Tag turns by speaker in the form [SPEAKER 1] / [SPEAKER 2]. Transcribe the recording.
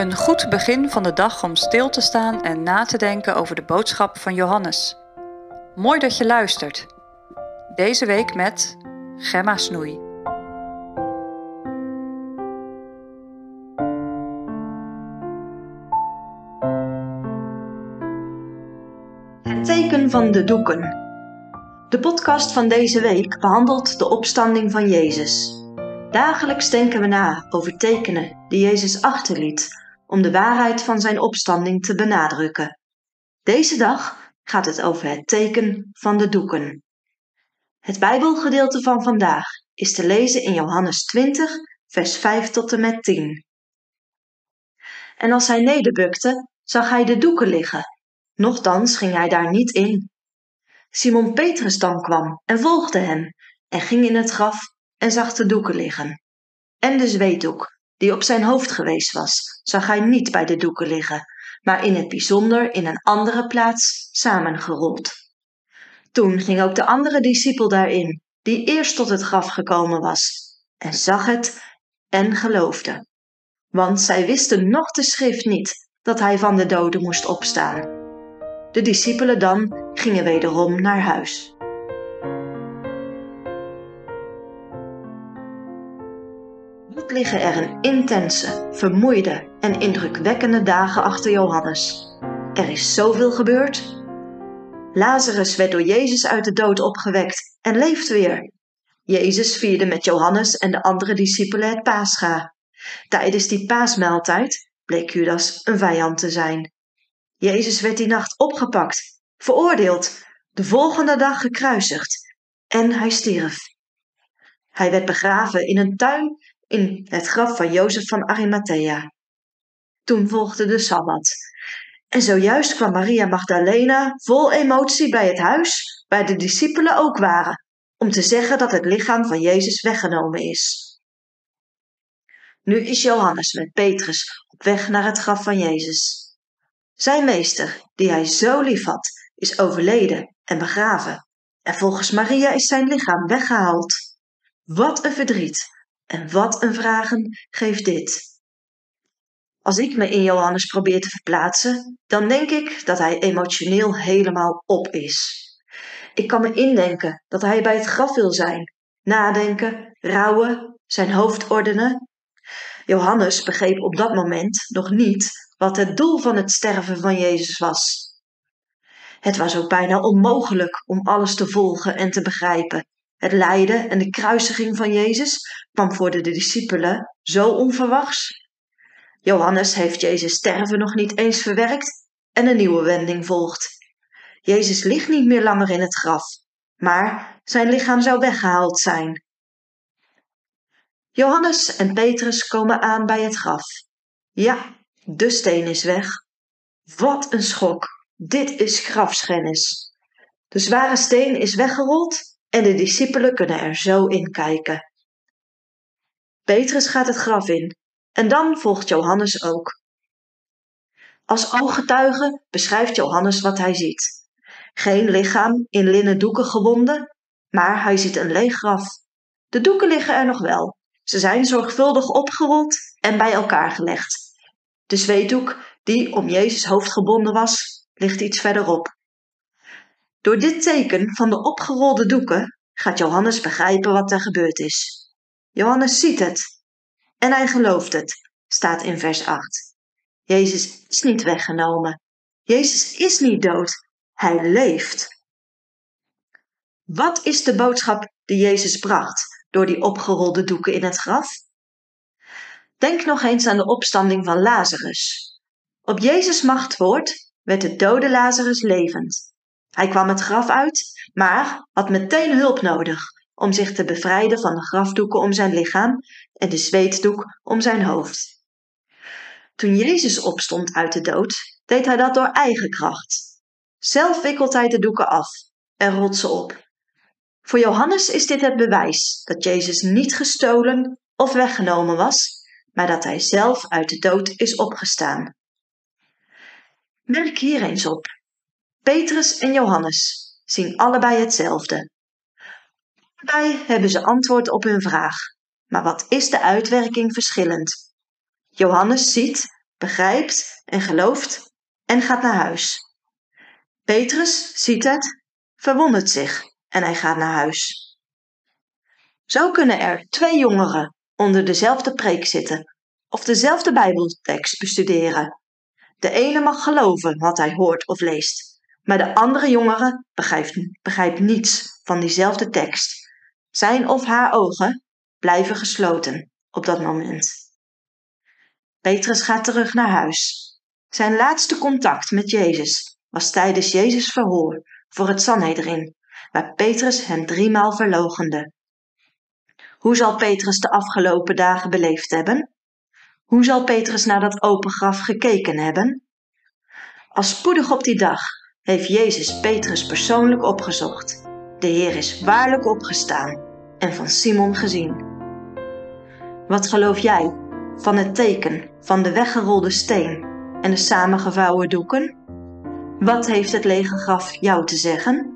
[SPEAKER 1] Een goed begin van de dag om stil te staan en na te denken over de boodschap van Johannes. Mooi dat je luistert. Deze week met Gemma Snoei.
[SPEAKER 2] Het teken van de doeken. De podcast van deze week behandelt de opstanding van Jezus. Dagelijks denken we na over tekenen die Jezus achterliet om de waarheid van zijn opstanding te benadrukken. Deze dag gaat het over het teken van de doeken. Het Bijbelgedeelte van vandaag is te lezen in Johannes 20, vers 5 tot en met 10. En als hij nederbukte, zag hij de doeken liggen. Nochtans ging hij daar niet in. Simon Petrus dan kwam en volgde hem en ging in het graf en zag de doeken liggen. En de zweetdoek, die op zijn hoofd geweest was, zag hij niet bij de doeken liggen, maar in het bijzonder in een andere plaats samengerold. Toen ging ook de andere discipel daarin, die eerst tot het graf gekomen was, en zag het en geloofde. Want zij wisten nog de schrift niet dat hij van de doden moest opstaan. De discipelen dan gingen wederom naar huis. Liggen er een intense, vermoeide en indrukwekkende dagen achter Johannes. Er is zoveel gebeurd. Lazarus werd door Jezus uit de dood opgewekt en leeft weer. Jezus vierde met Johannes en de andere discipelen het Pascha. Tijdens die paasmaaltijd bleek Judas een vijand te zijn. Jezus werd die nacht opgepakt, veroordeeld, de volgende dag gekruisigd en hij stierf. Hij werd begraven in een tuin in het graf van Jozef van Arimathea. Toen volgde de Sabbat. En zojuist kwam Maria Magdalena vol emotie bij het huis waar de discipelen ook waren, om te zeggen dat het lichaam van Jezus weggenomen is. Nu is Johannes met Petrus op weg naar het graf van Jezus. Zijn meester, die hij zo lief had, is overleden en begraven. En volgens Maria is zijn lichaam weggehaald. Wat een verdriet en wat een vragen geeft dit. Als ik me in Johannes probeer te verplaatsen, dan denk ik dat hij emotioneel helemaal op is. Ik kan me indenken dat hij bij het graf wil zijn, nadenken, rouwen, zijn hoofd ordenen. Johannes begreep op dat moment nog niet wat het doel van het sterven van Jezus was. Het was ook bijna onmogelijk om alles te volgen en te begrijpen. Het lijden en de kruisiging van Jezus kwam voor de discipelen zo onverwachts. Johannes heeft Jezus sterven nog niet eens verwerkt en een nieuwe wending volgt. Jezus ligt niet meer langer in het graf, maar zijn lichaam zou weggehaald zijn. Johannes en Petrus komen aan bij het graf. Ja, de steen is weg. Wat een schok! Dit is grafschennis. De zware steen is weggerold en de discipelen kunnen er zo in kijken. Petrus gaat het graf in en dan volgt Johannes ook. Als ooggetuige beschrijft Johannes wat hij ziet. Geen lichaam in linnen doeken gewonden, maar hij ziet een leeg graf. De doeken liggen er nog wel. Ze zijn zorgvuldig opgerold en bij elkaar gelegd. De zweetdoek, die om Jezus hoofd gebonden was, ligt iets verderop. Door dit teken van de opgerolde doeken gaat Johannes begrijpen wat er gebeurd is. Johannes ziet het en hij gelooft het, staat in vers 8. Jezus is niet weggenomen. Jezus is niet dood. Hij leeft. Wat is de boodschap die Jezus bracht door die opgerolde doeken in het graf? Denk nog eens aan de opstanding van Lazarus. Op Jezus' machtwoord werd de dode Lazarus levend. Hij kwam het graf uit, maar had meteen hulp nodig om zich te bevrijden van de grafdoeken om zijn lichaam en de zweetdoek om zijn hoofd. Toen Jezus opstond uit de dood, deed hij dat door eigen kracht. Zelf wikkelt hij de doeken af en rolt ze op. Voor Johannes is dit het bewijs dat Jezus niet gestolen of weggenomen was, maar dat hij zelf uit de dood is opgestaan. Merk hier eens op. Petrus en Johannes zien allebei hetzelfde. Allebei hebben ze antwoord op hun vraag. Maar wat is de uitwerking verschillend? Johannes ziet begrijpt en gelooft en gaat naar huis. Petrus ziet het, verwondert zich en hij gaat naar huis. Zo kunnen er twee jongeren onder dezelfde preek zitten of dezelfde Bijbeltekst bestuderen. De ene mag geloven wat hij hoort of leest, maar de andere jongere begrijpt, begrijpt niets van diezelfde tekst. Zijn of haar ogen blijven gesloten op dat moment. Petrus gaat terug naar huis. Zijn laatste contact met Jezus was tijdens Jezus' verhoor voor het Sanhedrin, waar Petrus hem driemaal verloochende. Hoe zal Petrus de afgelopen dagen beleefd hebben? Hoe zal Petrus naar dat open graf gekeken hebben? Al spoedig op die dag heeft Jezus Petrus persoonlijk opgezocht. De Heer is waarlijk opgestaan en van Simon gezien. Wat geloof jij van het teken van de weggerolde steen en de samengevouwen doeken? Wat heeft het lege graf jou te zeggen?